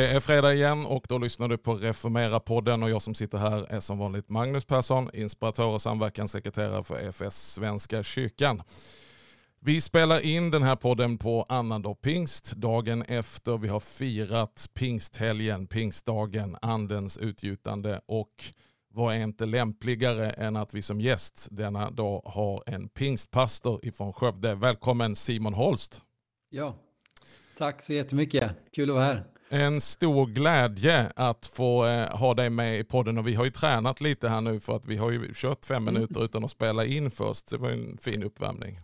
Det är fredag igen och då lyssnar du på Reformera-podden och jag som sitter här är som vanligt Magnus Persson, inspiratör och samverkanssekreterare för EFS Svenska kyrkan. Vi spelar in den här podden på annandag pingst, dagen efter vi har firat pingsthelgen, pingstdagen, andens utgjutande och vad är inte lämpligare än att vi som gäst denna dag har en pingstpastor ifrån Skövde. Välkommen Simon Holst. Ja, tack så jättemycket. Kul att vara här. En stor glädje att få eh, ha dig med i podden och vi har ju tränat lite här nu för att vi har ju kört fem mm. minuter utan att spela in först. Det var en fin uppvärmning.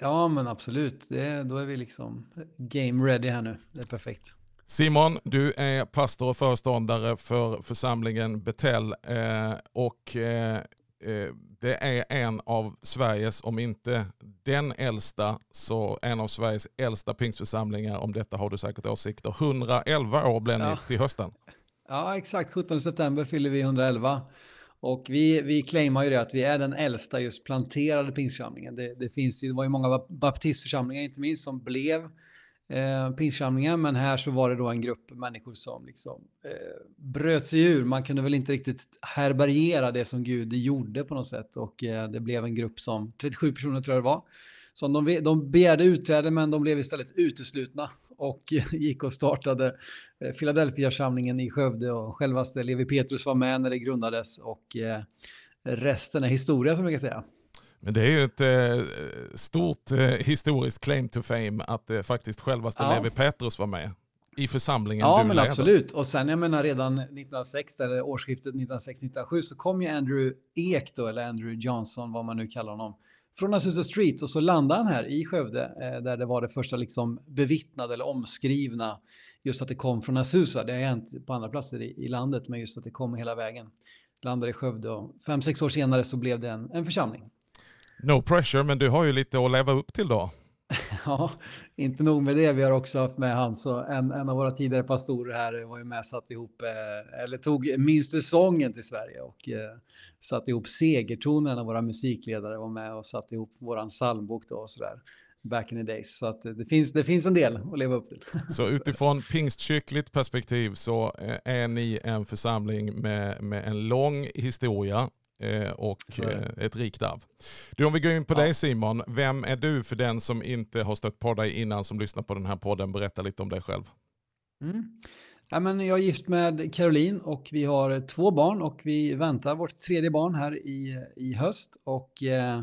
Ja men absolut, det, då är vi liksom game ready här nu. Det är perfekt. Simon, du är pastor och föreståndare för församlingen Betell eh, och eh, eh, det är en av Sveriges, om inte den äldsta, så en av Sveriges äldsta pingstförsamlingar. Om detta har du säkert åsikter. 111 år blir ni ja. till hösten. Ja, exakt. 17 september fyller vi 111. Och vi, vi claimar ju det att vi är den äldsta just planterade pingstförsamlingen. Det, det, finns, det var ju många baptistförsamlingar inte minst som blev eh, pingstförsamlingen, men här så var det då en grupp människor som liksom eh, bröt sig ur. Man kunde väl inte riktigt härbärgera det som Gud gjorde på något sätt och eh, det blev en grupp som 37 personer tror jag det var. Som de, de begärde utträde men de blev istället uteslutna och gick och startade eh, Philadelphia-samlingen i Skövde och självaste Levi Petrus var med när det grundades och eh, resten är historia som jag kan säga. Men det är ju ett eh, stort eh, historiskt claim to fame att eh, faktiskt självaste ja. Levi Petrus var med i församlingen Ja, men leder. absolut. Och sen jag menar redan 1906, eller årsskiftet 1906-1907, så kom ju Andrew Ek då, eller Andrew Johnson, vad man nu kallar honom, från Azusa Street och så landade han här i Skövde, eh, där det var det första liksom bevittnade eller omskrivna, just att det kom från Azusa. Det har hänt på andra platser i, i landet, men just att det kom hela vägen. Landade i Skövde och fem, sex år senare så blev det en, en församling. No pressure, men du har ju lite att leva upp till då. ja, inte nog med det. Vi har också haft med han, så en, en av våra tidigare pastorer här var ju med och satte ihop, eh, eller tog minst sången till Sverige och eh, satte ihop segertoner. En av våra musikledare var med och satte ihop våran psalmbok då och sådär back in the days. Så att det, finns, det finns en del att leva upp till. Så utifrån pingstkyrkligt perspektiv så eh, är ni en församling med, med en lång historia och eh, ett rikt arv. Du, om vi går in på ja. dig Simon, vem är du för den som inte har stött på dig innan som lyssnar på den här podden? Berätta lite om dig själv. Mm. Ja, men jag är gift med Caroline och vi har två barn och vi väntar vårt tredje barn här i, i höst. Och eh,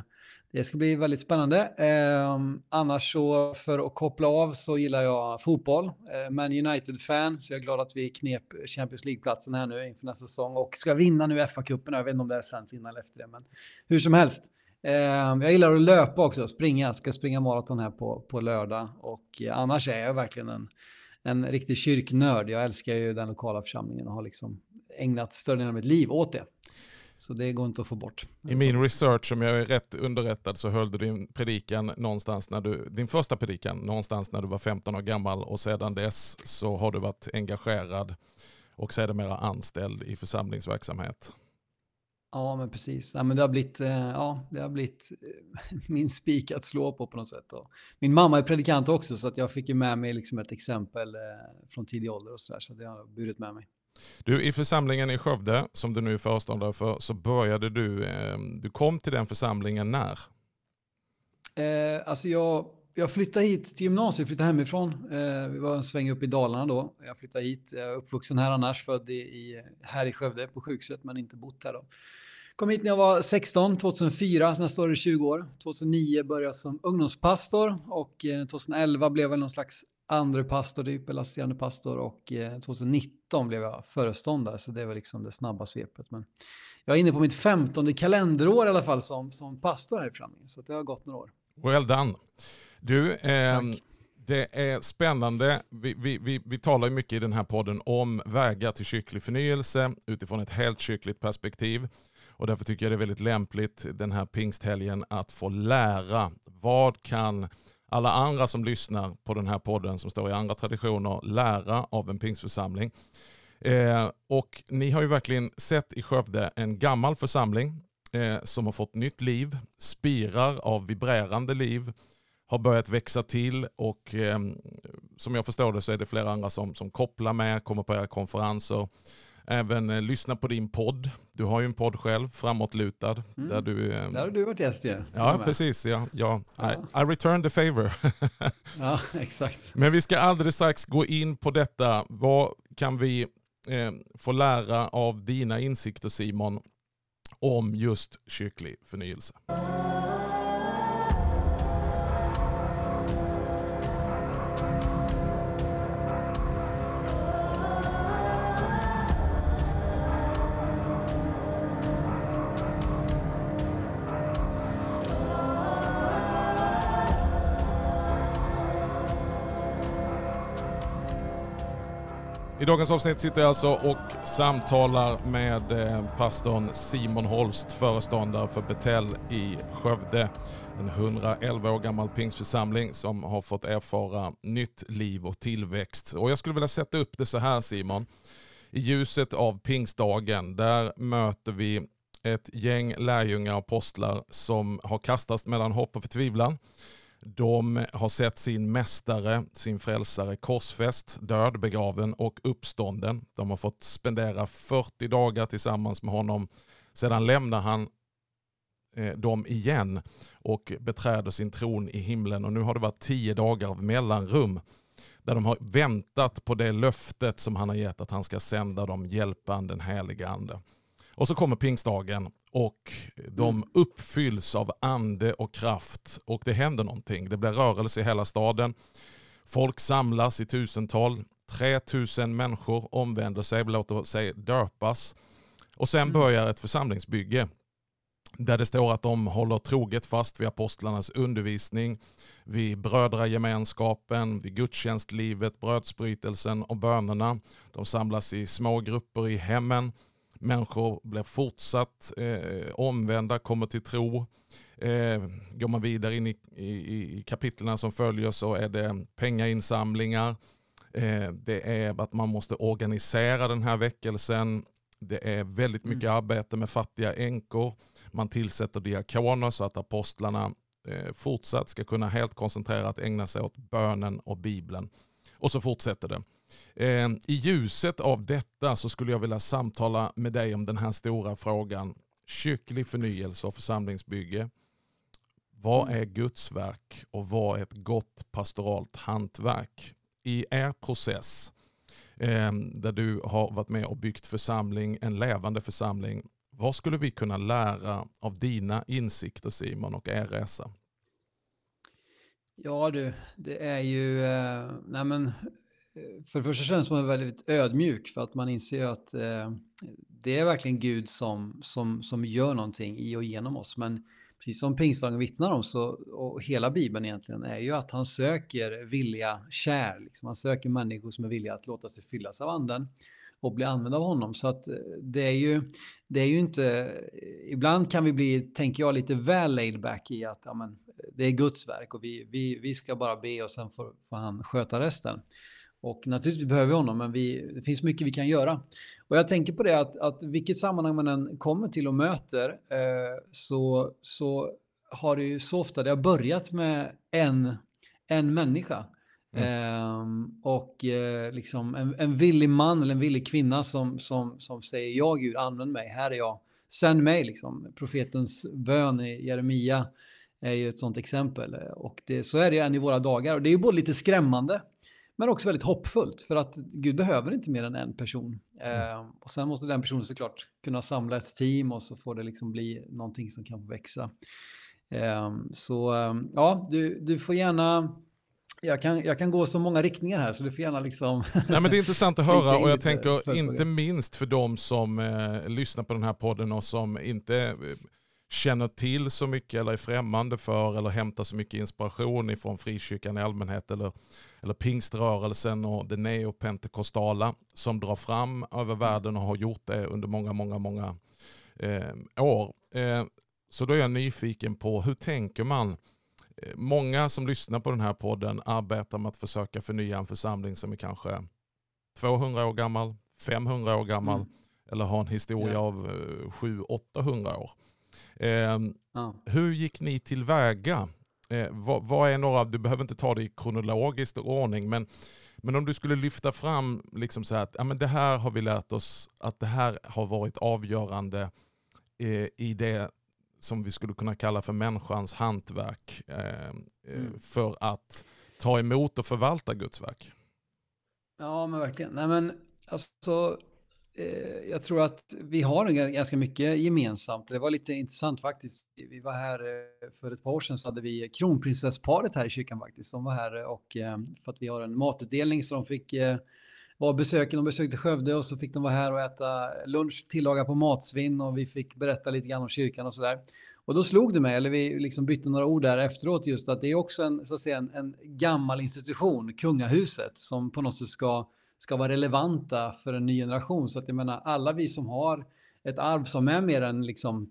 det ska bli väldigt spännande. Eh, annars så för att koppla av så gillar jag fotboll. Eh, Man United-fan, så jag är glad att vi knep Champions League-platsen här nu inför nästa säsong och ska vinna nu FA-cupen. Jag vet inte om det är sänds innan eller efter det, men hur som helst. Eh, jag gillar att löpa också, springa. Jag ska springa maraton här på, på lördag och eh, annars är jag verkligen en, en riktig kyrknörd. Jag älskar ju den lokala församlingen och har liksom ägnat större delen av mitt liv åt det. Så det går inte att få bort. I min research, om jag är rätt underrättad, så höll du din predikan någonstans när du, din första predikan någonstans när du var 15 år gammal och sedan dess så har du varit engagerad och sedermera anställd i församlingsverksamhet. Ja, men precis. Ja, men det, har blivit, eh, ja, det har blivit eh, min spik att slå på på något sätt. Och min mamma är predikant också, så att jag fick ju med mig liksom ett exempel eh, från tidig ålder och så där, så det har burit med mig. Du, I församlingen i Skövde, som du nu är föreståndare för, så började du, eh, du kom till den församlingen när? Eh, alltså jag, jag flyttade hit till gymnasiet, flyttade hemifrån. Eh, vi var en sväng upp i Dalarna då. Jag flyttade hit, jag är uppvuxen här annars, född i, här i Skövde på sjukhuset, men inte bott här då. Kom hit när jag var 16, 2004, så nästa år det 20 år. 2009 började jag som ungdomspastor och eh, 2011 blev jag någon slags andre pastor, eller assisterande pastor och 2019 eh, blev jag föreståndare, så det var liksom det snabba svepet. Men jag är inne på mitt femtonde kalenderår i alla fall som, som pastor här i församlingen, så det har gått några år. Well done. Du, eh, det är spännande. Vi, vi, vi, vi talar mycket i den här podden om vägar till kyrklig förnyelse utifrån ett helt kyrkligt perspektiv. Och därför tycker jag det är väldigt lämpligt den här pingsthelgen att få lära vad kan alla andra som lyssnar på den här podden som står i andra traditioner lära av en pingstförsamling. Eh, och ni har ju verkligen sett i Skövde en gammal församling eh, som har fått nytt liv, spirar av vibrerande liv, har börjat växa till och eh, som jag förstår det så är det flera andra som, som kopplar med, kommer på era konferenser. Även eh, lyssna på din podd. Du har ju en podd själv, Framåtlutad. Mm. Där, du, eh, Där har du varit gäst ju. Ja, precis. Ja, ja. I, I return the favor. Ja, exakt. Men vi ska alldeles strax gå in på detta. Vad kan vi eh, få lära av dina insikter Simon om just kyrklig förnyelse? I dagens avsnitt sitter jag alltså och samtalar med eh, pastorn Simon Holst, föreståndare för Betel i Skövde. En 111 år gammal pingstförsamling som har fått erfara nytt liv och tillväxt. Och jag skulle vilja sätta upp det så här Simon. I ljuset av pingstdagen, där möter vi ett gäng lärjungar och apostlar som har kastats mellan hopp och förtvivlan. De har sett sin mästare, sin frälsare korsfäst, död, begraven och uppstånden. De har fått spendera 40 dagar tillsammans med honom. Sedan lämnar han eh, dem igen och beträder sin tron i himlen. Och nu har det varit tio dagar av mellanrum där de har väntat på det löftet som han har gett att han ska sända dem hjälpan den heliga ande. Och så kommer pingstdagen och de uppfylls av ande och kraft och det händer någonting. Det blir rörelse i hela staden. Folk samlas i tusental. 3000 människor omvänder sig, låter sig döpas. Och sen börjar ett församlingsbygge där det står att de håller troget fast vid apostlarnas undervisning, vid brödragemenskapen, vid gudstjänstlivet, brödsbrytelsen och bönerna. De samlas i små grupper i hemmen. Människor blir fortsatt eh, omvända, kommer till tro. Eh, går man vidare in i, i, i kapitlen som följer så är det pengainsamlingar. Eh, det är att man måste organisera den här väckelsen. Det är väldigt mycket arbete med fattiga änkor. Man tillsätter diakoner så att apostlarna eh, fortsatt ska kunna helt koncentrerat ägna sig åt bönen och bibeln. Och så fortsätter det. Eh, I ljuset av detta så skulle jag vilja samtala med dig om den här stora frågan. Kyrklig förnyelse och församlingsbygge. Vad är Guds verk och vad är ett gott pastoralt hantverk? I er process eh, där du har varit med och byggt församling, en levande församling. Vad skulle vi kunna lära av dina insikter Simon och er resa? Ja du, det är ju, eh, nej men, för det första känns man väldigt ödmjuk för att man inser ju att eh, det är verkligen Gud som, som, som gör någonting i och genom oss. Men precis som pingstdagen vittnar om så, och hela Bibeln egentligen, är ju att han söker villiga kär. Liksom. Han söker människor som är villiga att låta sig fyllas av anden och bli använda av honom. Så att eh, det är ju, det är ju inte, eh, ibland kan vi bli, tänker jag, lite väl laid back i att ja, men, eh, det är Guds verk och vi, vi, vi ska bara be och sen får, får han sköta resten. Och naturligtvis behöver vi honom, men vi, det finns mycket vi kan göra. Och jag tänker på det att, att vilket sammanhang man än kommer till och möter eh, så, så har det ju så ofta, det har börjat med en, en människa. Ehm, och eh, liksom en, en villig man eller en villig kvinna som, som, som säger ja Gud, använd mig, här är jag, sänd mig liksom. Profetens bön i Jeremia är ju ett sånt exempel. Och det, så är det ju än i våra dagar. Och det är ju både lite skrämmande men också väldigt hoppfullt för att Gud behöver inte mer än en person. Eh, och sen måste den personen såklart kunna samla ett team och så får det liksom bli någonting som kan växa. Eh, så eh, ja, du, du får gärna jag kan, jag kan gå så många riktningar här så du får gärna liksom... Nej, men det är intressant att höra och jag tänker inte minst för de som eh, lyssnar på den här podden och som inte eh, känner till så mycket eller är främmande för eller hämtar så mycket inspiration ifrån frikyrkan i allmänhet eller, eller pingströrelsen och det neopentekostala som drar fram över världen och har gjort det under många, många, många eh, år. Eh, så då är jag nyfiken på hur tänker man Eh, Många som lyssnar på den här podden arbetar med att försöka förnya en församling som är kanske 200 år gammal, 500 år gammal Mm. eller har en historia Ja. av eh, 700-800 år. Eh, Ja. hur gick ni tillväga Eh, vad, vad, är några, du behöver inte ta det i kronologisk ordning, men, men om du skulle lyfta fram liksom så att ja, men det här har vi lärt oss att det här har varit avgörande eh, i det som vi skulle kunna kalla för människans hantverk eh, mm. för att ta emot och förvalta Guds verk. Ja, men verkligen. Nej, men alltså, Eh, jag tror att vi har ganska mycket gemensamt. Det var lite intressant faktiskt. Vi var här eh, för ett par år sedan så hade vi kronprinsessparet här i kyrkan faktiskt. De var här eh, och eh, för att vi har en matutdelning så de fick eh, besöken, de besökte Skövde och så fick de vara här och äta lunch tillagad på matsvinn och vi fick berätta lite grann om kyrkan och sådär. Och då slog det mig, eller vi liksom bytte några ord där efteråt, just att det är också en, så att säga, en, en gammal institution, kungahuset, som på något sätt ska, ska vara relevanta för en ny generation. Så att jag menar, alla vi som har ett arv som är mer än liksom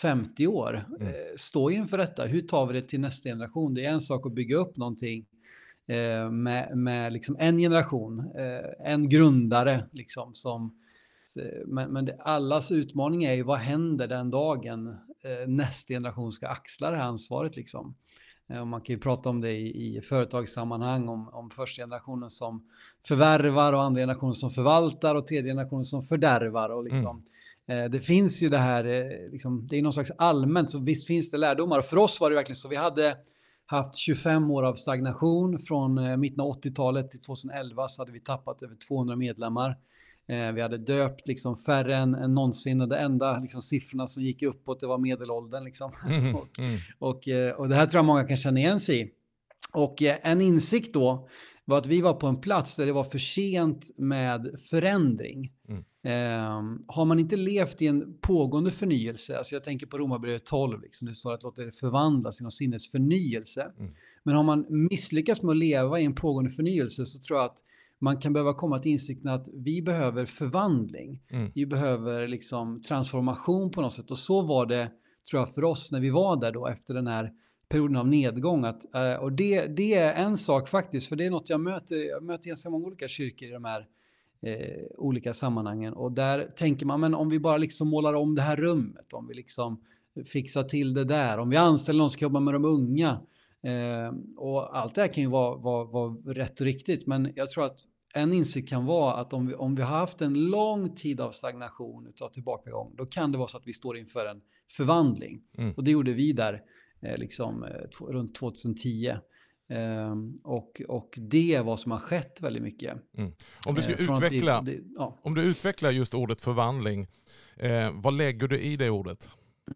50 år, mm. eh, står inför detta. Hur tar vi det till nästa generation? Det är en sak att bygga upp någonting eh, med, med liksom en generation, eh, en grundare liksom som men, men det, allas utmaning är ju vad händer den dagen eh, nästa generation ska axla det här ansvaret liksom. Eh, man kan ju prata om det i, i företagssammanhang, om, om första generationen som förvärvar och andra generationen som förvaltar och tredje generationen som fördärvar. Och liksom, mm. eh, det finns ju det här, eh, liksom, det är någon slags allmänt, så visst finns det lärdomar. Och för oss var det verkligen så, vi hade haft 25 år av stagnation från eh, mitten av 80-talet till 2011 så hade vi tappat över 200 medlemmar. Eh, vi hade döpt liksom färre än, än någonsin och det enda liksom, siffrorna som gick uppåt det var medelåldern. Liksom. Mm, och, mm. Och, eh, och, det här tror jag många kan känna igen sig i. Och eh, en insikt då var att vi var på en plats där det var för sent med förändring. Mm. Eh, har man inte levt i en pågående förnyelse, alltså jag tänker på Romarbrevet 12, liksom, det står att låta det förvandlas genom sinnets förnyelse. Mm. Men har man misslyckats med att leva i en pågående förnyelse så tror jag att man kan behöva komma till insikten att vi behöver förvandling. Mm. Vi behöver liksom transformation på något sätt. Och så var det, tror jag, för oss när vi var där då efter den här perioden av nedgång. Att, eh, och det, det är en sak faktiskt, för det är något jag möter. Jag möter ganska många olika kyrkor i de här eh, olika sammanhangen. Och där tänker man, men om vi bara liksom målar om det här rummet, om vi liksom fixar till det där, om vi anställer någon som ska jobba med de unga. Eh, och allt det här kan ju vara, vara, vara rätt och riktigt, men jag tror att en insikt kan vara att om vi, om vi har haft en lång tid av stagnation, av tillbakagång, då kan det vara så att vi står inför en förvandling. Mm. Och det gjorde vi där eh, liksom, eh, runt 2010. Eh, och, och det är vad som har skett väldigt mycket. Mm. Om, du ska eh, utveckla, vi, det, ja. om du utvecklar just ordet förvandling, eh, vad lägger du i det ordet?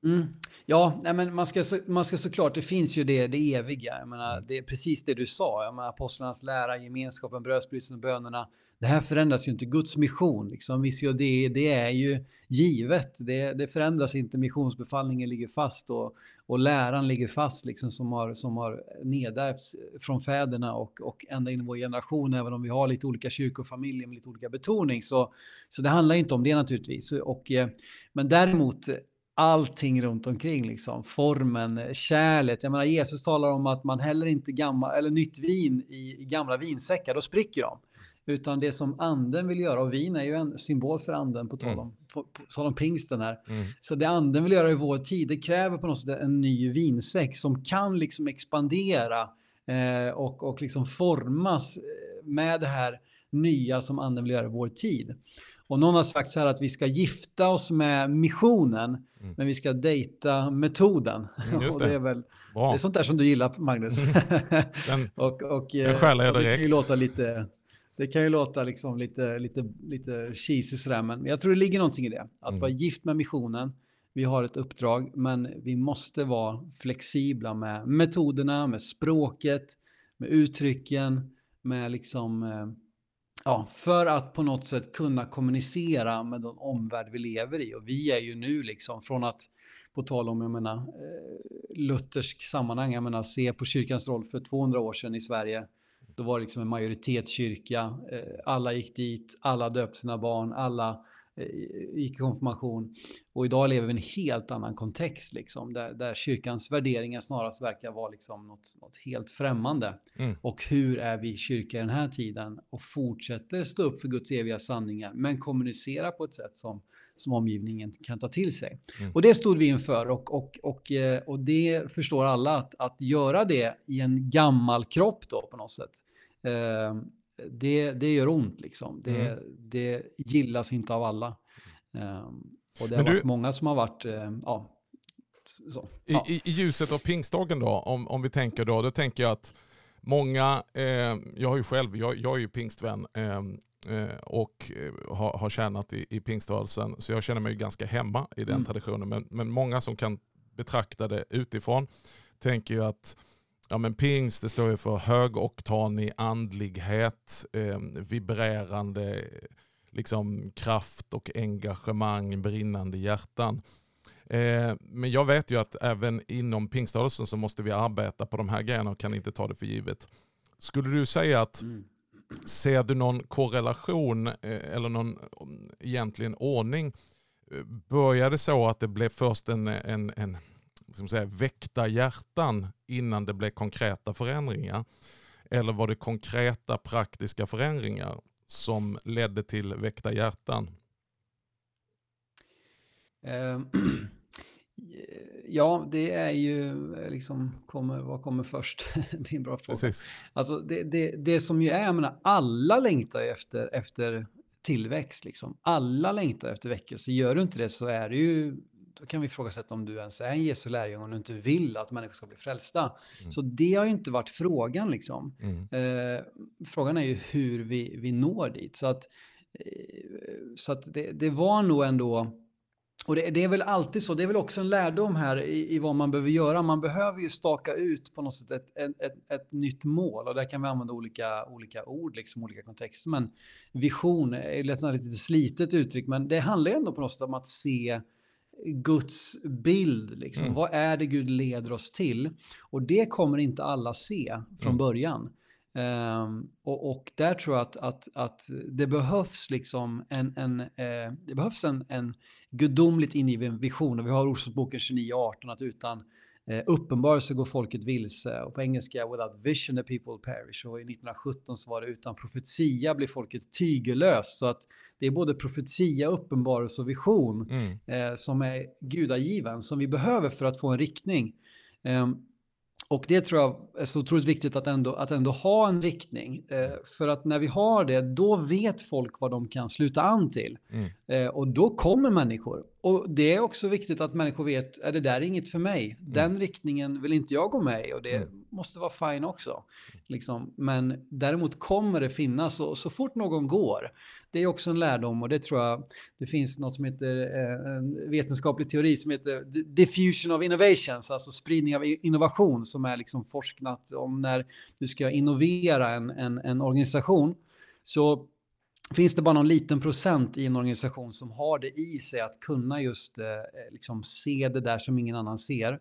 Mm. Ja, nej, men man, ska, man ska såklart, det finns ju det, det eviga. Jag menar, det är precis det du sa, jag menar, apostlarnas lära, gemenskapen, brödsbrytelsen och bönerna. Det här förändras ju inte. Guds mission, liksom, det, det är ju givet. Det, det förändras inte. Missionsbefallningen ligger fast och, och läran ligger fast liksom, som har, som har nedärvts från fäderna och, och ända in i vår generation, även om vi har lite olika kyrkofamiljer med lite olika betoning. Så, så det handlar inte om det naturligtvis. Och, eh, men däremot allting runt omkring, liksom. formen, kärlet. Jag menar, Jesus talar om att man häller inte gammal, eller nytt vin i, i gamla vinsäckar, då spricker de. Utan det som anden vill göra, och vin är ju en symbol för anden på tal mm. om, mm. på, på tal om pingsten här. Mm. Så det anden vill göra i vår tid, det kräver på något sätt en ny vinsäck som kan liksom expandera eh, och, och liksom formas eh, med det här nya som anden vill göra i vår tid. Och någon har sagt så här att vi ska gifta oss med missionen, mm. men vi ska dejta metoden. Mm, och det är väl Bra. det är sånt där som du gillar, Magnus. Mm. Den, och, och, den skäller jag direkt. Det kan ju låta lite, det kan ju låta liksom lite, lite, lite cheesy sådär, men jag tror det ligger någonting i det. Att mm. vara gift med missionen, vi har ett uppdrag, men vi måste vara flexibla med metoderna, med språket, med uttrycken, med liksom eh, Ja, för att på något sätt kunna kommunicera med den omvärld vi lever i. Och vi är ju nu liksom från att, på tal om, jag menar, eh, luthersk sammanhang, jag menar, se på kyrkans roll för 200 år sedan i Sverige. Då var det liksom en majoritetskyrka, eh, alla gick dit, alla döpte sina barn, alla i konfirmation. Och idag lever vi i en helt annan kontext, liksom, där, där kyrkans värderingar snarast verkar vara liksom något, något helt främmande. Mm. Och hur är vi kyrka i den här tiden och fortsätter stå upp för Guds eviga sanningar, men kommunicera på ett sätt som, som omgivningen kan ta till sig. Mm. Och det stod vi inför och, och, och, och det förstår alla att, att göra det i en gammal kropp då på något sätt. Det, det gör ont liksom. Det, mm. det gillas inte av alla. Um, och det har du, varit många som har varit, uh, ja. Så, i, ja. I, I, ljuset av pingstdagen då, om, om vi tänker då, då tänker jag att många, eh, jag har ju själv, jag, jag är ju pingstvän ehm, eh, och eh, har, har tjänat i, i pingströrelsen, så jag känner mig ganska hemma i den mm. traditionen. Men, men många som kan betrakta det utifrån tänker ju att Ja men pingst det står ju för högoktanig andlighet, eh, vibrerande liksom, kraft och engagemang, brinnande hjärtan. Eh, men jag vet ju att även inom pingströrelsen så måste vi arbeta på de här grejerna och kan inte ta det för givet. Skulle du säga att mm. Ser du någon korrelation eh, eller någon egentligen ordning? Eh, började så att det blev först en, en, en man säga, väckta hjärtan innan det blev konkreta förändringar? Eller var det konkreta praktiska förändringar som ledde till väckta hjärtan? Ehm, ja, det är ju liksom, kommer, vad kommer först? det är en bra fråga. Precis. Alltså det, det, det som ju är, jag menar, alla längtar efter, efter tillväxt. Liksom. Alla längtar efter väckelse. Gör du inte det så är det ju då kan vi ifrågasätta om du ens är en Jesu lärjunge om du inte vill att människor ska bli frälsta. Mm. Så det har ju inte varit frågan liksom. Mm. Eh, frågan är ju hur vi, vi når dit. Så att, eh, så att det, det var nog ändå och det, det, är väl alltid så, det är väl också en lärdom här i, i, vad man behöver göra. Man behöver ju staka ut på något sätt ett, ett, ett, ett, nytt mål och där kan vi använda olika, olika ord, liksom olika kontexter. Men vision är ett lite slitet uttryck, men det handlar ju ändå på något sätt om att se Guds bild. Liksom. Mm. Vad är det Gud leder oss till? Och det kommer inte alla se från mm. början. Um, och, och, där tror jag att, att, att det behövs liksom en, en, eh, det behövs en, en gudomligt ingiven vision. Och vi har Ordspråksboken 29.18 att utan Eh, uppenbarelse går folket vilse och på engelska without vision the people perish och i 1917 så var det utan profetia blir folket tygellöst så att det är både profetia, uppenbarelse och vision mm. eh, som är gudagiven som vi behöver för att få en riktning. Eh, och det tror jag är så otroligt viktigt att ändå, att ändå ha en riktning. Eh, för att när vi har det, då vet folk vad de kan sluta an till. Mm. Eh, och då kommer människor. Och det är också viktigt att människor vet, är det där inget för mig? Mm. Den riktningen vill inte jag gå med i och det mm. måste vara fine också. Liksom. Men däremot kommer det finnas, och så fort någon går, det är också en lärdom och det tror jag, det finns något som heter eh, en vetenskaplig teori som heter diffusion of innovations, alltså spridning av innovation som är liksom forsknat om när du ska innovera en, en, en organisation. Så finns det bara någon liten procent i en organisation som har det i sig att kunna just eh, liksom se det där som ingen annan ser.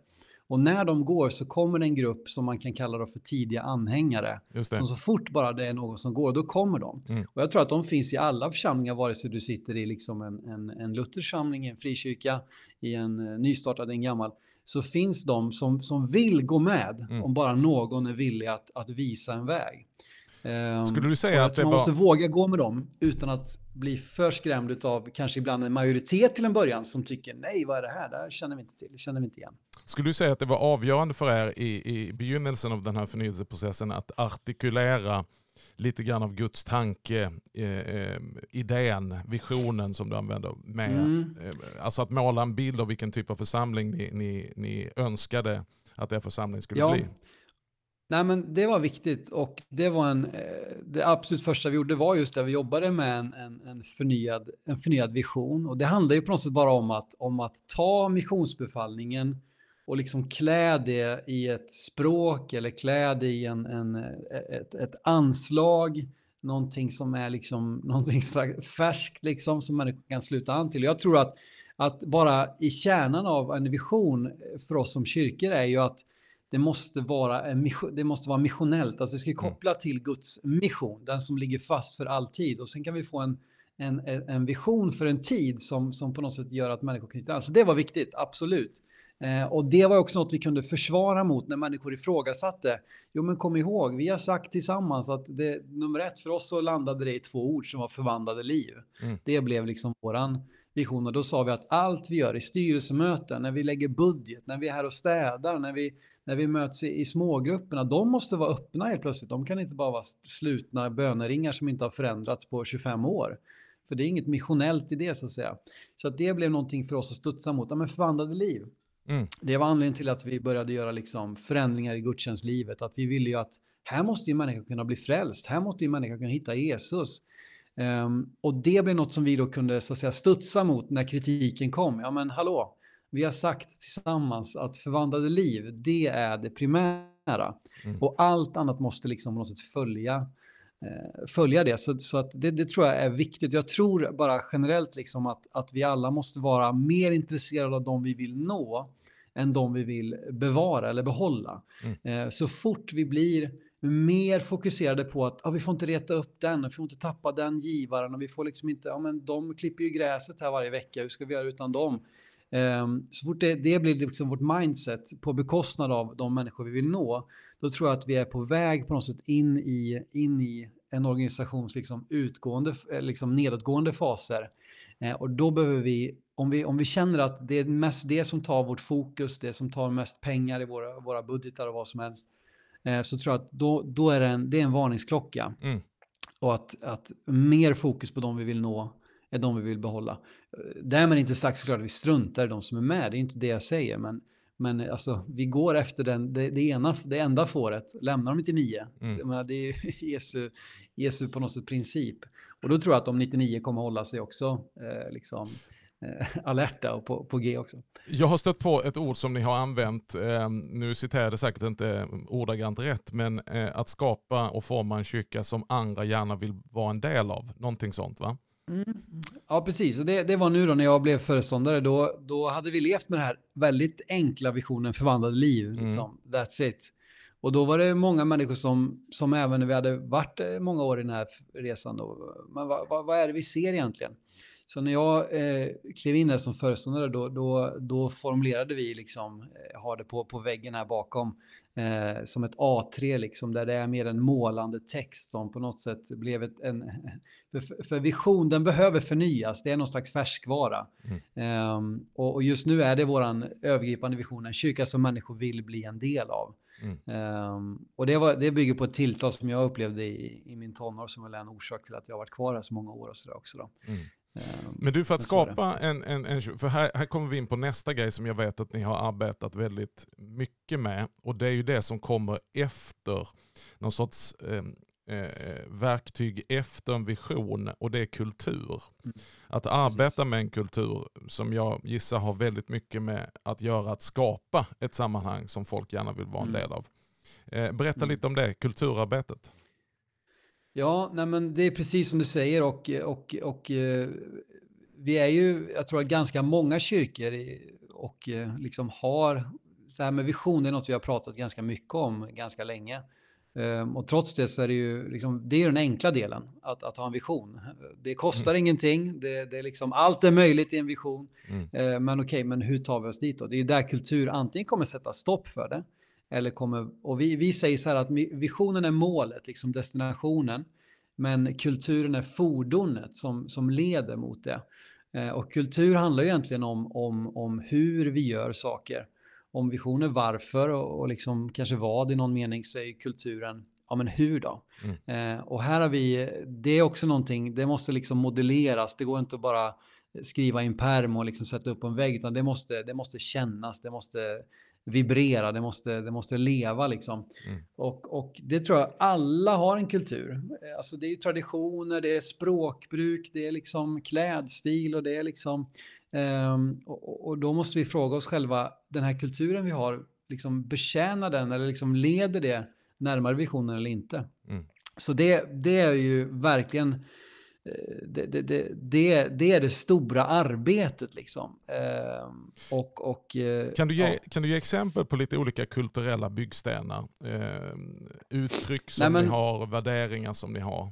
Och när de går så kommer det en grupp som man kan kalla för tidiga anhängare. Som så fort bara det är någon som går, då kommer de. Mm. Och jag tror att de finns i alla församlingar, vare sig du sitter i liksom en, en, en Lutherförsamling, en frikyrka, i en uh, nystartad, en gammal. Så finns de som, som vill gå med mm. om bara någon är villig att, att visa en väg. Ehm, Skulle du säga att det man var... måste våga gå med dem utan att bli för skrämd av kanske ibland en majoritet till en början som tycker nej, vad är det här? Det här känner vi inte till, det känner vi inte igen. Skulle du säga att det var avgörande för er i, i begynnelsen av den här förnyelseprocessen att artikulera lite grann av Guds tanke, eh, eh, idén, visionen som du använder med. Mm. Eh, alltså att måla en bild av vilken typ av församling ni, ni, ni önskade att er församling skulle ja. bli. Nej, men det var viktigt och det var en, eh, det absolut första vi gjorde var just det, vi jobbade med en, en, en, förnyad, en förnyad vision och det handlar ju på något sätt bara om att, om att ta missionsbefallningen och liksom klä det i ett språk eller klä det i en, en, eh, ett, ett anslag, någonting som är liksom någonting slags färskt liksom som människor kan sluta an till. Jag tror att, att bara i kärnan av en vision för oss som kyrkor är ju att det måste vara, det måste vara missionellt, alltså det ska mm. koppla till Guds mission, den som ligger fast för alltid. Och sen kan vi få en, en, en vision för en tid som, som på något sätt gör att människor knyter an. Så det var viktigt, absolut. Eh, och det var också något vi kunde försvara mot när människor ifrågasatte. Jo, men kom ihåg, vi har sagt tillsammans att det, nummer ett för oss så landade det i två ord som var förvandlade liv. Mm. Det blev liksom våran vision och då sa vi att allt vi gör i styrelsemöten, när vi lägger budget, när vi är här och städar, när vi, när vi möts i, i smågrupperna, de måste vara öppna helt plötsligt. De kan inte bara vara slutna böneringar som inte har förändrats på 25 år. För det är inget missionellt i det så att säga. Så att det blev någonting för oss att studsa mot. Ja, men förvandlade liv. Mm. Det var anledningen till att vi började göra liksom förändringar i gudstjänstlivet. Att vi ville ju att här måste ju människor kunna bli frälst. Här måste ju människor kunna hitta Jesus. Um, och det blev något som vi då kunde så att säga studsa mot när kritiken kom. Ja men hallå, vi har sagt tillsammans att förvandlade liv, det är det primära. Mm. Och allt annat måste liksom på något sätt följa Eh, följa det. Så, så att det, det, tror jag är viktigt. Jag tror bara generellt liksom att, att vi alla måste vara mer intresserade av de vi vill nå än de vi vill bevara eller behålla. Mm. Eh, så fort vi blir mer fokuserade på att ah, vi får inte reta upp den, vi får inte tappa den givaren och vi får liksom inte, ja men de klipper ju gräset här varje vecka, hur ska vi göra utan dem? Um, så fort det, det blir liksom vårt mindset på bekostnad av de människor vi vill nå, då tror jag att vi är på väg på något sätt in i, in i en organisations liksom utgående, eh, liksom nedåtgående faser. Eh, och då behöver vi, om vi, om vi känner att det är mest det som tar vårt fokus, det som tar mest pengar i våra, våra budgetar och vad som helst, eh, så tror jag att då, då är det en, det är en varningsklocka. Mm. Och att, att mer fokus på de vi vill nå är de vi vill behålla. Därmed inte sagt såklart att vi struntar i de som är med, det är inte det jag säger, men men alltså, vi går efter den, det, det, ena, det enda fåret, lämnar de 99. Mm. Menar, det är Jesu, Jesu på något sätt princip. Och då tror jag att de 99 kommer hålla sig också eh, liksom, eh, alerta och på, på G också. Jag har stött på ett ord som ni har använt, eh, nu citerar jag det säkert inte ordagrant rätt, men eh, att skapa och forma en kyrka som andra gärna vill vara en del av. Någonting sånt va? Mm. Ja, precis. Och det, det var nu då när jag blev föreståndare. Då, då hade vi levt med den här väldigt enkla visionen förvandlade liv. Mm. Liksom. That's it. Och då var det många människor som, som även när vi hade varit eh, många år i den här resan, då, men vad, vad, vad är det vi ser egentligen? Så när jag eh, klev in där som föreståndare då, då, då formulerade vi liksom, eh, har det på, på väggen här bakom, eh, som ett A3 liksom, där det är mer en målande text som på något sätt blev ett, en, för, för vision, den behöver förnyas, det är någon slags färskvara. Mm. Um, och, och, just nu är det våran övergripande vision, en kyrka som människor vill bli en del av. Mm. Um, och det, var, det bygger på ett tilltal som jag upplevde i, i min tonår som väl är en orsak till att jag har varit kvar här så många år och sådär också. Då. Mm. Ehm, Men du, för att skapa en, en, en... För här, här kommer vi in på nästa grej som jag vet att ni har arbetat väldigt mycket med. Och det är ju det som kommer efter någon sorts eh, eh, verktyg efter en vision och det är kultur. Mm. Att arbeta med en kultur som jag gissar har väldigt mycket med att göra att skapa ett sammanhang som folk gärna vill vara en mm. del av. Eh, berätta mm. lite om det, kulturarbetet. Ja, nej men det är precis som du säger och, och, och eh, vi är ju, jag tror att ganska många kyrkor och eh, liksom har, så här med vision, är något vi har pratat ganska mycket om ganska länge. Ehm, och trots det så är det ju liksom, det är den enkla delen, att, att ha en vision. Det kostar mm. ingenting, det, det är liksom, allt är möjligt i en vision. Mm. Ehm, men okej, okay, men hur tar vi oss dit då? Det är där kultur antingen kommer sätta stopp för det, eller kommer, och vi, vi säger så här att visionen är målet, liksom destinationen, men kulturen är fordonet som, som leder mot det. Eh, och kultur handlar ju egentligen om, om, om hur vi gör saker. Om visionen varför och, och liksom kanske vad i någon mening så är kulturen, ja men hur då? Mm. Eh, och här har vi, det är också någonting, det måste liksom modelleras, det går inte att bara skriva i en perm och liksom sätta upp en vägg, utan det måste, det måste kännas, det måste vibrera, det måste, det måste leva liksom. Mm. Och, och det tror jag alla har en kultur. Alltså det är ju traditioner, det är språkbruk, det är liksom klädstil och det är liksom... Um, och, och, då måste vi fråga oss själva, den här kulturen vi har, liksom betjänar den eller liksom leder det närmare visionen eller inte? Mm. Så det, det är ju verkligen det, det, det, det, är det stora arbetet. Liksom. Eh, och, och, eh, kan, du ge, ja. kan du ge exempel på lite olika kulturella byggstenar? Eh, uttryck som Nej, men, ni har, värderingar som ni har?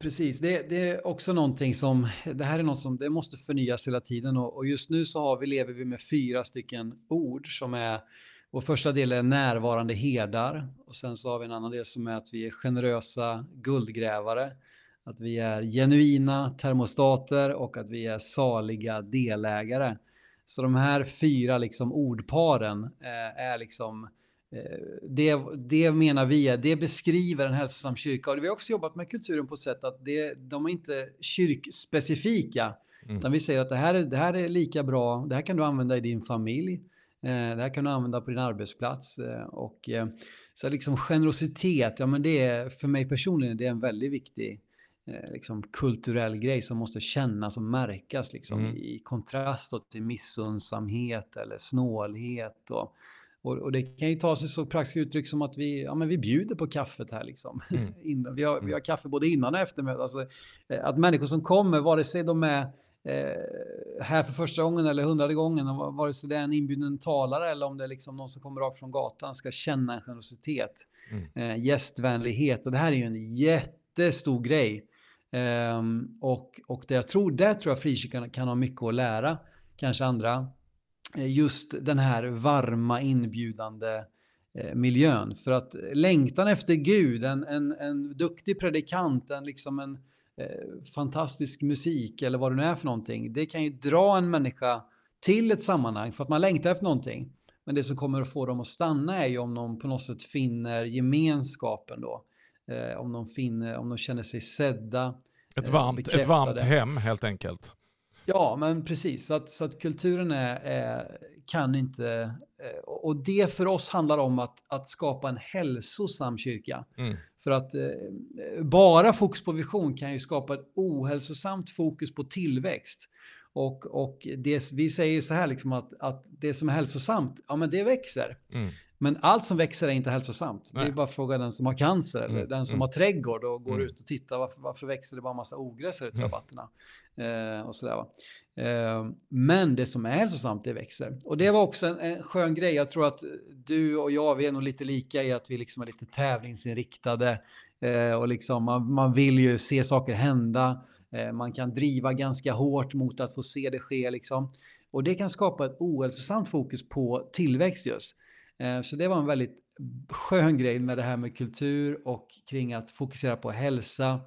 Precis, det, det, är också någonting som, det här är något som det måste förnyas hela tiden och, och just nu så har vi, lever vi med fyra stycken ord som är, vår första del är närvarande herdar och sen så har vi en annan del som är att vi är generösa guldgrävare, att vi är genuina termostater och att vi är saliga delägare. Så de här fyra liksom ordparen eh, är liksom Eh, det, det menar vi det beskriver en hälsosam kyrka. Och vi har också jobbat med kulturen på ett sätt att det, de är inte kyrkspecifika. Mm. Utan vi säger att det här, är, det här är lika bra, det här kan du använda i din familj. Eh, det här kan du använda på din arbetsplats. Eh, och, så liksom generositet, ja men det är för mig personligen det är en väldigt viktig liksom, kulturell grej som måste kännas och märkas liksom, mm. i kontrast till missundsamhet eller snålhet. Och, och, och, det kan ju ta sig så praktiska uttryck som att vi, ja, men vi bjuder på kaffet här. Liksom. Mm. innan, vi, har, vi har mm. kaffe både innan och efter mötet. Alltså, eh, att människor som kommer, vare sig de är eh, här för första gången eller hundrade gången, vare sig det är en inbjuden talare eller om det är liksom någon som kommer rakt från gatan, ska känna en generositet, mm. eh, gästvänlighet. Och det här är ju en jättestor grej. Ehm, och och det jag tror, där tror jag frikyrkan kan ha mycket att lära, kanske andra eh, just den här varma inbjudande eh, miljön. För att längtan efter Gud, en, en, en duktig predikant, en, liksom en eh, fantastisk musik eller vad det nu är för någonting, det kan ju dra en människa till ett sammanhang för att man längtar efter någonting. Men det som kommer att få dem att stanna är ju om de på något sätt finner gemenskapen då. Eh, om, de finner, om de känner sig sedda. Ett varmt, ett varmt hem helt enkelt. Ja, men precis. Så att, så att kulturen är, är, kan inte... Eh, och det för oss handlar om att, att skapa en hälsosam kyrka. Mm. För att eh, bara fokus på vision kan ju skapa ett ohälsosamt fokus på tillväxt. Och, och det, vi säger så här liksom att, att det som är hälsosamt, ja men det växer. Mm. Men allt som växer är inte hälsosamt. Nej. Det är bara fråga den som har cancer eller mm. den som mm. har trädgård och går mm. ut och tittar. Varför, varför växer det bara massa ogräs här ute i mm. rabatterna? Eh, och sådär, eh, men det som är hälsosamt, det växer. Och det var också en, en, skön grej. Jag tror att du och jag, vi är nog lite lika i att vi liksom är lite tävlingsinriktade. Eh, och liksom, man, man vill ju se saker hända. Eh, man kan driva ganska hårt mot att få se det ske. Liksom. Och det kan skapa ett ohälsosamt fokus på tillväxt just. Eh, så det var en väldigt skön grej med det här med kultur och kring att fokusera på hälsa.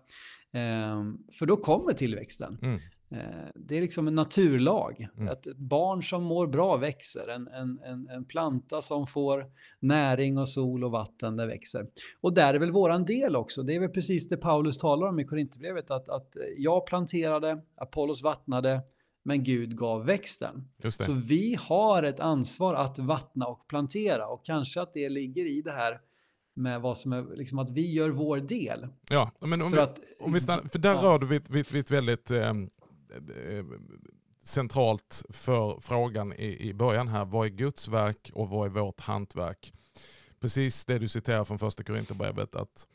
Ehm, för då kommer tillväxten. Mm. Eh, det är liksom en naturlag. Mm. Att ett barn som mår bra växer. En, en, en, en, planta som får näring och sol och vatten, det växer. Och där är väl våran del också. Det är väl precis det Paulus talar om i Korinthierbrevet. Att, att jag planterade, Apollos vattnade, men Gud gav växten. Så vi har ett ansvar att vattna och plantera och kanske att det ligger i det här med vad som är, liksom att vi gör vår del. Ja, men om för, vi, att, om vi stannar, för där ja. rör du vid, ett väldigt eh, eh, centralt för frågan i, i början här. Vad är Guds verk och vad är vårt hantverk? Precis det du citerar från första Korinthierbrevet att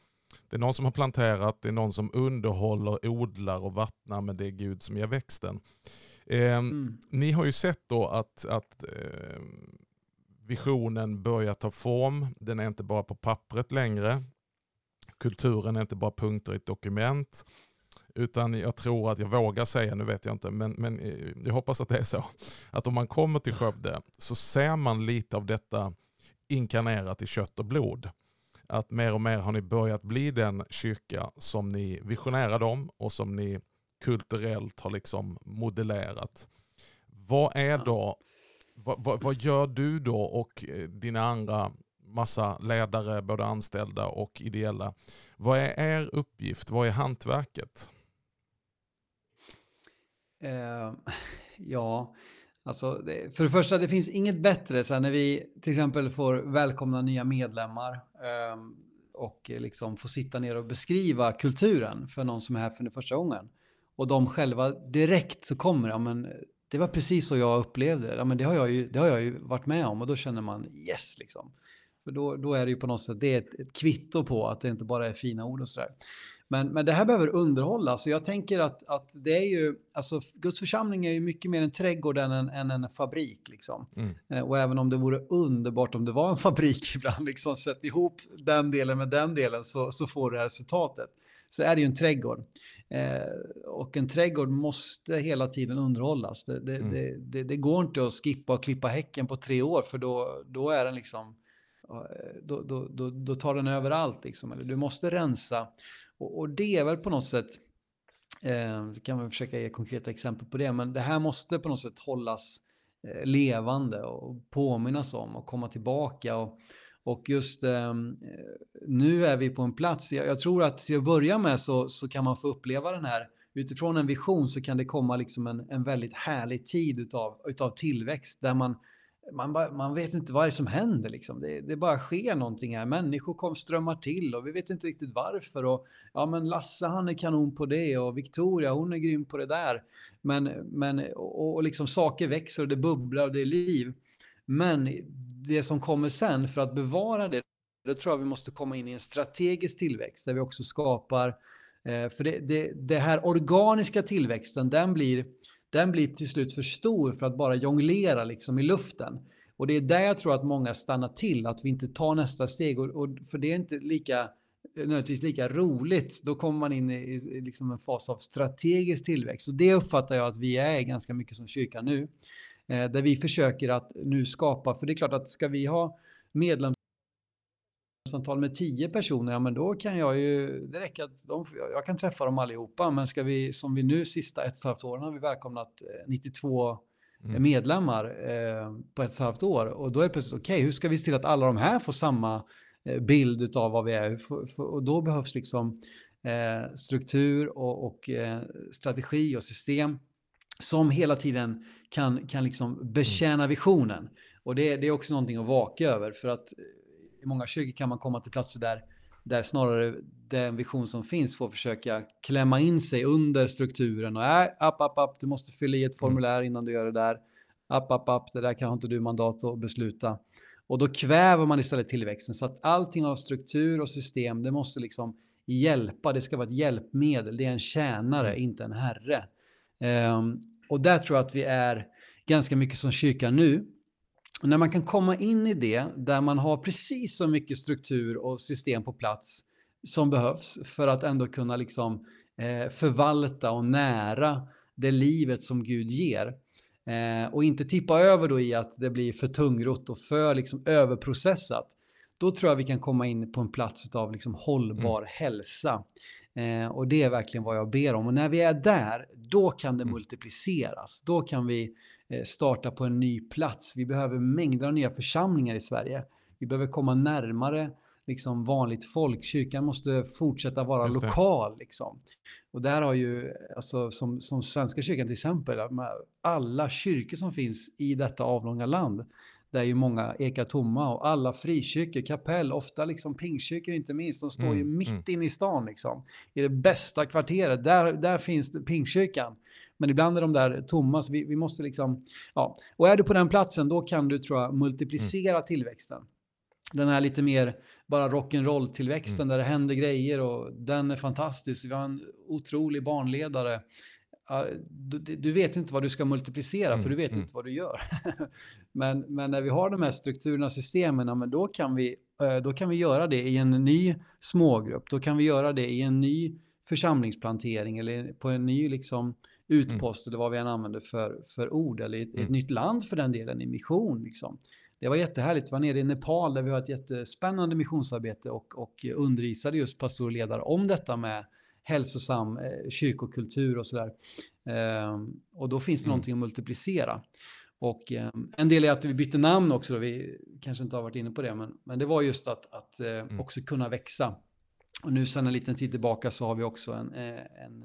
det är någon som har planterat, det är någon som underhåller, odlar och vattnar, men det är Gud som ger växten. Eh, mm. Ni har ju sett då att, att eh, visionen börjar ta form. Den är inte bara på pappret längre. Kulturen är inte bara punkter i ett dokument. Utan jag tror att jag vågar säga, nu vet jag inte, men, men jag hoppas att det är så. Att om man kommer till Skövde så ser man lite av detta inkarnerat i kött och blod. Att mer och mer har ni börjat bli den kyrka som ni visionerade om och som ni kulturellt har liksom modellerat. Vad är då vad, vad, vad, gör du då och eh, dina andra massa ledare, både anställda och ideella. Vad är er uppgift? Vad är hantverket? Eh, ja, alltså det, för det första, det finns inget bättre så när vi till exempel får välkomna nya medlemmar eh, och liksom får sitta ner och beskriva kulturen för någon som är här för första gången. Och de själva direkt så kommer, ja men det var precis så jag upplevde det. Ja, men det, har jag ju, det har jag ju varit med om och då känner man yes liksom. För då, då är det ju på något sätt det är ett, ett kvitto på att det inte bara är fina ord och sådär. Men, men det här behöver underhållas så jag tänker att, att det är ju, alltså Guds församling är ju mycket mer en trädgård än en, än en fabrik liksom. Mm. Eh, och även om det vore underbart om det var en fabrik ibland, liksom sätt ihop den delen med den delen så, så får det resultatet. så är det ju en trädgård. Eh, och en trädgård måste hela tiden underhållas. Det, det, mm. det, det, går inte att skippa och klippa häcken på tre år för då, då är den liksom eh, då, då, då, då tar den över allt. Liksom. Du måste rensa. Och, och det är väl på något sätt, eh, kan man försöka ge konkreta exempel på det, men det här måste på något sätt hållas eh, levande och påminnas om och komma tillbaka. Och, och just eh, nu är vi på en plats, jag, jag, tror att till att börja med så, så kan man få uppleva den här, utifrån en vision så kan det komma liksom en, en väldigt härlig tid utav, utav tillväxt där man, man, bara, man vet inte vad det är som händer. Liksom. Det, det bara sker någonting här. Människor kom, strömmar till och vi vet inte riktigt varför. Och, ja, men Lasse han är kanon på det och Victoria hon är grym på det där. Men, men, och, och liksom saker växer och det bubblar och det är liv. Men det som kommer sen för att bevara det, då tror jag vi måste komma in i en strategisk tillväxt där vi också skapar, eh, för det, det, det här organiska tillväxten, den blir, den blir till slut för stor för att bara jonglera liksom i luften. Och det är där jag tror att många stannar till, att vi inte tar nästa steg. Och, och för det är inte lika nödvändigtvis lika roligt. Då kommer man in i, i liksom en fas av strategisk tillväxt. Och det uppfattar jag att vi är ganska mycket som kyrka nu. Eh, där vi försöker att nu skapa, för det är klart att ska vi ha medlemsantal med tio personer, ja men då kan jag ju, det räcker att de, jag kan träffa dem allihopa, men ska vi, som vi nu sista ett och ett halvt åren har vi välkomnat 92 eh, mm. medlemmar eh, på ett och ett halvt år och då är det plötsligt okej, okay, hur ska vi se till att alla de här får samma eh, bild av vad vi är? Och då behövs liksom eh, struktur och, och eh, strategi och system som hela tiden kan, kan liksom mm. betjäna visionen. Och det, det är också någonting att vaka över för att eh, i många kyrkor kan man komma till platser där, där snarare den vision som finns får försöka klämma in sig under strukturen och äh, app, app, app, du måste fylla i ett mm. formulär innan du gör det där. App, app, app, det där kan inte du mandat att besluta. Och då kväver man istället tillväxten så att allting av struktur och system, det måste liksom hjälpa, det ska vara ett hjälpmedel, det är en tjänare, mm. inte en herre. Um, och där tror jag att vi är ganska mycket som kyrkan nu. Och när man kan komma in i det, där man har precis så mycket struktur och system på plats som behövs för att ändå kunna liksom, eh, förvalta och nära det livet som Gud ger. Eh, och inte tippa över då i att det blir för tungrot och för liksom, överprocessat. Då tror jag vi kan komma in på en plats av liksom, hållbar mm. hälsa. Eh, och det är verkligen vad jag ber om. Och när vi är där, då kan det mm. multipliceras. Då kan vi eh, starta på en ny plats. Vi behöver mängder av nya församlingar i Sverige. Vi behöver komma närmare liksom vanligt folk. Kyrkan måste fortsätta vara lokal. Liksom. Och där har ju, alltså, som, som Svenska kyrkan till exempel, alla kyrkor som finns i detta avlånga land där ju många ekar tomma och alla frikyrkor, kapell, ofta liksom pingkyrkor inte minst, de står mm, ju mitt mm. inne i stan liksom. I det bästa kvarteret, där, där finns pingkyrkan. Men ibland är de där tomma, så vi, vi måste liksom, ja. Och är du på den platsen, då kan du, tror jag, multiplicera mm. tillväxten. Den här lite mer bara rock'n'roll-tillväxten mm. där det händer grejer och den är fantastisk. Vi har en otrolig barnledare du, du, vet inte vad du ska multiplicera mm, för du vet mm. inte vad du gör. men, men när vi har de här strukturerna och systemen, men då, kan vi, eh, då kan vi göra det i en ny smågrupp. Då kan vi göra det i en ny församlingsplantering eller på en ny liksom, utpost mm. eller vad vi än använder för, för ord eller ett, ett mm. nytt land för den delen i mission. Liksom. Det var jättehärligt. Jag var nere i Nepal där vi har ett jättespännande missionsarbete och, och undervisade just pastorledare om detta med hälsosam eh, kyrkokultur och sådär. Eh, och då finns det mm. någonting att multiplicera. Och eh, en del är att vi bytte namn också, då. vi kanske inte har varit inne på det, men, men det var just att, att eh, mm. också kunna växa. Och nu sedan en liten tid tillbaka så har vi också en, eh, en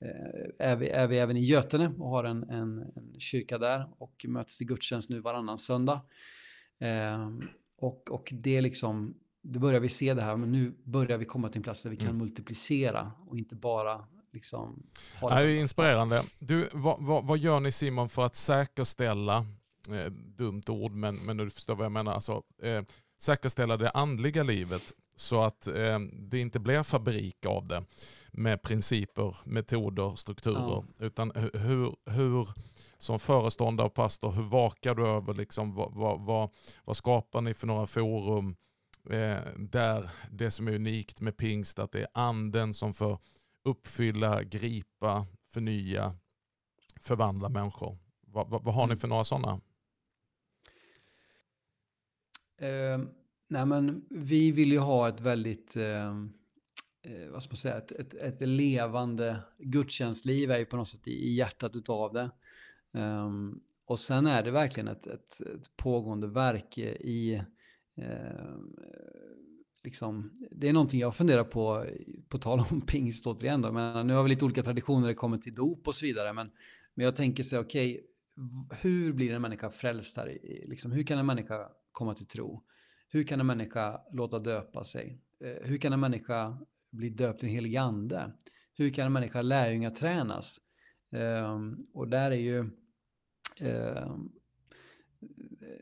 eh, är vi, är vi även i Götene och har en, en, en kyrka där och möts till gudstjänst nu varannan söndag. Eh, och, och det är liksom då börjar vi se det här, men nu börjar vi komma till en plats där vi kan mm. multiplicera och inte bara liksom... Ha det, det är inspirerande. Du, vad, vad, vad, gör ni Simon för att säkerställa, eh, dumt ord, men, men du förstår vad jag menar, alltså, eh, säkerställa det andliga livet så att eh, det inte blir fabrik av det med principer, metoder, strukturer. Ja. Utan hur, hur, som föreståndare och pastor, hur vakar du över liksom, vad, vad, vad, vad skapar ni för några forum? Eh, där det som är unikt med pingst att det är anden som får uppfylla, gripa, förnya, förvandla människor. Vad, vad, vad har ni mm. för några sådana? Eh, nej men, vi vill ju ha ett väldigt, eh, eh, vad ska man säga, ett, ett, ett, levande gudstjänstliv är ju på något sätt i, i hjärtat utav det. Um, och sen är det verkligen ett, ett, ett pågående verk i, eh, liksom, det är någonting jag funderar på, på tal om pingst återigen då, men nu har vi lite olika traditioner när det kommer till dop och så vidare, men, men jag tänker så okej, okay, hur blir en människa frälst här? Liksom, hur kan en människa komma till tro? Hur kan en människa låta döpa sig? Eh, hur kan en människa bli döpt i en helig ande? Hur kan en människa lärjungatränas? Um, och där är ju uh,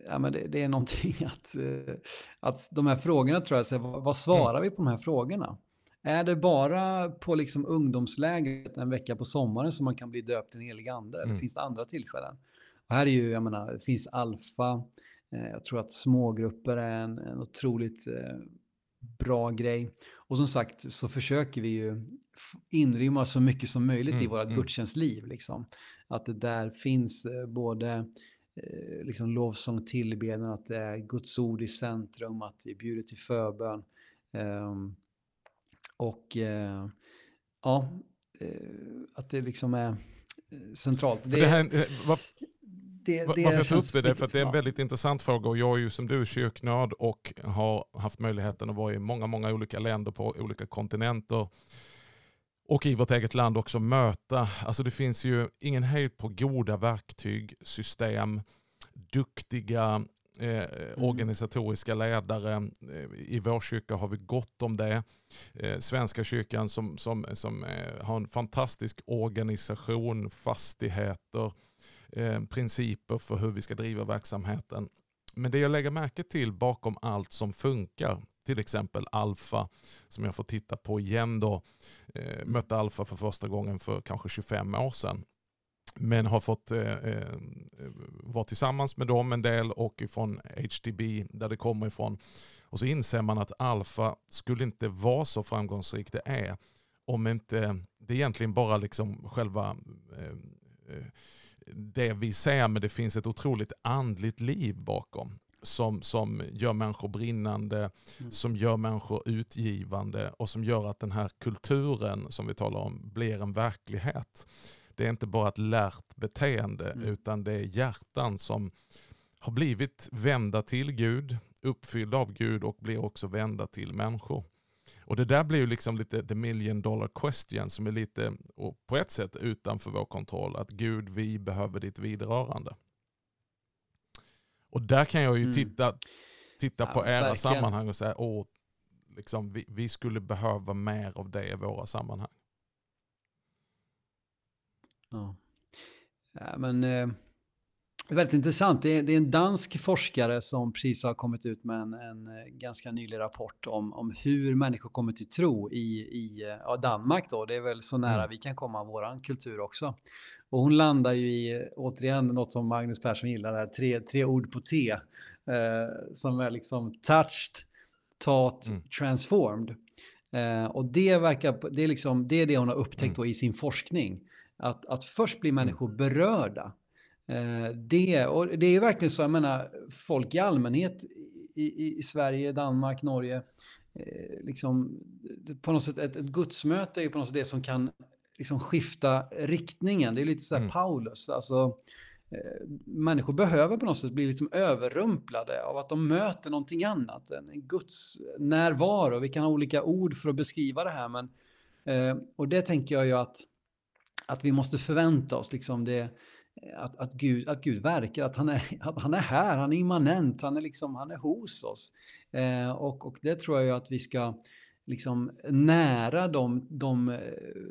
ja, men det, det, är någonting att, uh, att de här frågorna tror jag, så, vad, vad svarar mm. vi på de här frågorna? Är det bara på liksom ungdomslägret en vecka på sommaren som man kan bli döpt i en helig ande? Mm. Eller finns det andra tillfällen? Och här är ju, jag menar, det finns alfa. Eh, jag tror att smågrupper är en, en otroligt eh, bra grej. Och som sagt så försöker vi ju inrymma så mycket som möjligt mm, i vårt mm. gudstjänstliv. Liksom. Att det där finns eh, både eh, liksom lovsång, tillbedjan, att det är Guds ord i centrum, att vi bjuder till förbön. Um, och eh, ja, eh, att det liksom är eh, centralt. Det, det här, det, det Varför jag tar upp det är för det är en väldigt intressant fråga och jag är ju som du kyrknörd och har haft möjligheten att vara i många, många olika länder på olika kontinenter och i vårt eget land också möta. Alltså det finns ju ingen hejd på goda verktyg, system, duktiga eh, mm. organisatoriska ledare. Eh, I vår kyrka har vi gott om det. Eh, Svenska kyrkan som, som, som eh, har en fantastisk organisation, fastigheter, eh, principer för hur vi ska driva verksamheten. Men det jag lägger märke till bakom allt som funkar, till exempel Alfa som jag får titta på igen då. Eh, mötte Alfa för första gången för kanske 25 år sedan. Men har fått eh, eh, vara tillsammans med dem en del och ifrån HTB där det kommer ifrån. Och så inser man att Alfa skulle inte vara så framgångsrikt det är om inte det egentligen bara liksom själva eh, eh det vi ser, men det finns ett otroligt andligt liv bakom. Som, som gör människor brinnande, mm. som gör människor utgivande och som gör att den här kulturen som vi talar om blir en verklighet. Det är inte bara ett lärt beteende mm. utan det är hjärtan som har blivit vända till Gud, uppfyllda av Gud och blir också vända till människor. Och det där blir ju liksom lite the million dollar question som är lite, och på ett sätt utanför vår kontroll. Att Gud, vi behöver ditt vidrörande. Och där kan jag ju mm. titta, titta ja, på era verkligen. sammanhang och säga, åh, liksom, vi, vi skulle behöva mer av det i våra sammanhang. Ja, ja men... Eh Väldigt intressant. Det är, det är, en dansk forskare som precis har kommit ut med en, en eh, ganska nylig rapport om, om hur människor kommer till tro i, i ja, Danmark. Då. Det är väl så nära mm. vi kan komma vår kultur också. Och hon landar ju i, återigen, något som Magnus Persson gillar, här, tre, tre ord på T. Eh, som är liksom touched, taught, mm. transformed. Eh, och det verkar, det är, liksom, det är det hon har upptäckt mm. i sin forskning. Att, att först blir människor mm. berörda Eh, det, och det är verkligen så, jag menar, folk i allmänhet i, i, Sverige, Danmark, Norge, eh, liksom, på något sätt ett, ett gudsmöte är ju på något sätt det som kan liksom skifta riktningen. Det är lite så här mm. Paulus, alltså eh, människor behöver på något sätt bli liksom överrumplade av att de möter någonting annat, en, Guds närvaro. Vi kan ha olika ord för att beskriva det här, men eh, och det tänker jag ju att, att vi måste förvänta oss, liksom det att, att, Gud, att Gud verkar, att han, är, att han är här, han är immanent, han är, liksom, han är hos oss. Eh, och, och det tror jag ju att vi ska liksom nära de, de,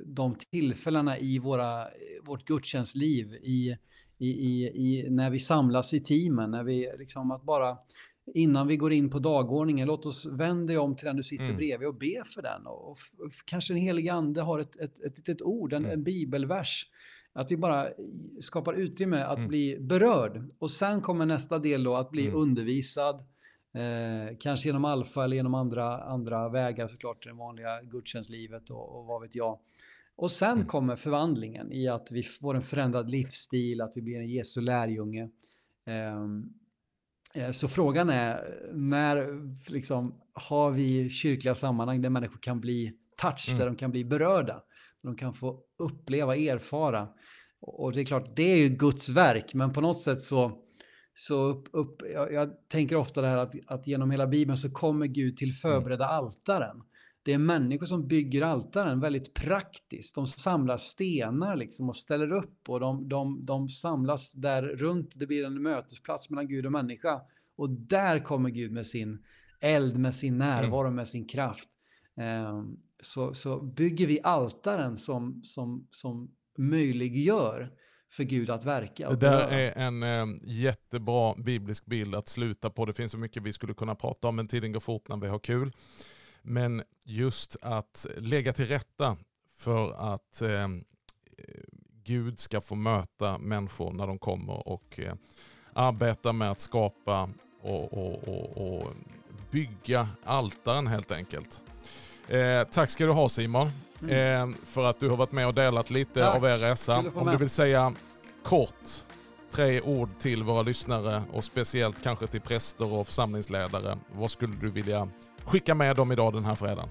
de tillfällena i våra, vårt gudstjänstliv, i, i, i, i, när vi samlas i teamen, när vi liksom att bara innan vi går in på dagordningen, låt oss vända om till den du sitter mm. bredvid och be för den. Och, och, och kanske en helig ande har ett, ett, ett, ett ord, en, mm. en bibelvers att vi bara skapar utrymme att mm. bli berörd. Och sen kommer nästa del då att bli mm. undervisad, Eh, kanske genom alfa eller genom andra, andra vägar såklart, det vanliga gudstjänstlivet och, och vad vet jag. Och sen mm. kommer förvandlingen i att vi får en förändrad livsstil, att vi blir en Jesu lärjunge. Ehm, eh, så frågan är, när liksom, har vi kyrkliga sammanhang där människor kan bli touch, mm. där de kan bli berörda, de kan få uppleva, erfara. Och det är klart, det är ju Guds verk, men på något sätt så, så upp, upp, jag, jag tänker ofta det här att, att genom hela Bibeln så kommer Gud till förberedda mm. altaren det är människor som bygger altaren väldigt praktiskt. De samlar stenar liksom och ställer upp och de, de, de samlas där runt. Det blir en mötesplats mellan Gud och människa. Och där kommer Gud med sin eld, med sin närvaro, mm. med sin kraft. Um, så, så bygger vi altaren som, som, som möjliggör för Gud att verka. Det där är en eh, jättebra biblisk bild att sluta på. Det finns så mycket vi skulle kunna prata om, men tiden går fort när vi har kul. Men just att lägga till rätta för att eh, Gud ska få möta människor när de kommer och eh, arbeta med att skapa och, och, och, och bygga altaren helt enkelt. Eh, tack ska du ha Simon mm. eh, för att du har varit med och delat lite tack. av er resa. Om du vill säga kort tre ord till våra lyssnare och speciellt kanske till präster och församlingsledare. Vad skulle du vilja skicka med dem idag den här fredagen?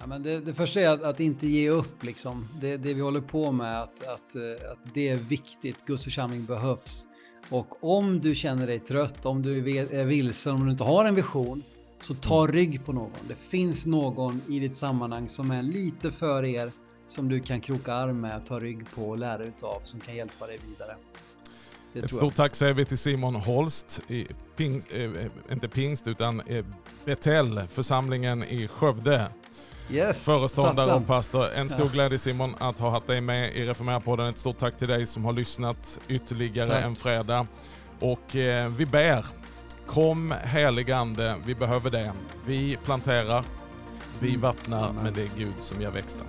Ja, men det, det första är att, att, inte ge upp. Liksom. Det, det vi håller på med, att, att, eh, att det är viktigt. Guds församling behövs. Och om du känner dig trött, om du är vilsen, om du inte har en vision, så ta rygg på någon. Det finns någon i ditt sammanhang som är lite för er, som du kan kroka arm med, ta rygg på och lära utav, som kan hjälpa dig vidare. Ett stort tack säger vi till Simon Holst, i Pingst, äh, inte Pingst utan äh, Betell, församlingen i Skövde. Yes, Föreståndare och pastor. En stor ja. glädje Simon att ha haft dig med i Reformera-podden. Ett stort tack till dig som har lyssnat ytterligare tack. en fredag. Och eh, vi ber, kom heligande, vi behöver det. Vi planterar, vi mm. vattnar, men det är Gud som gör växten.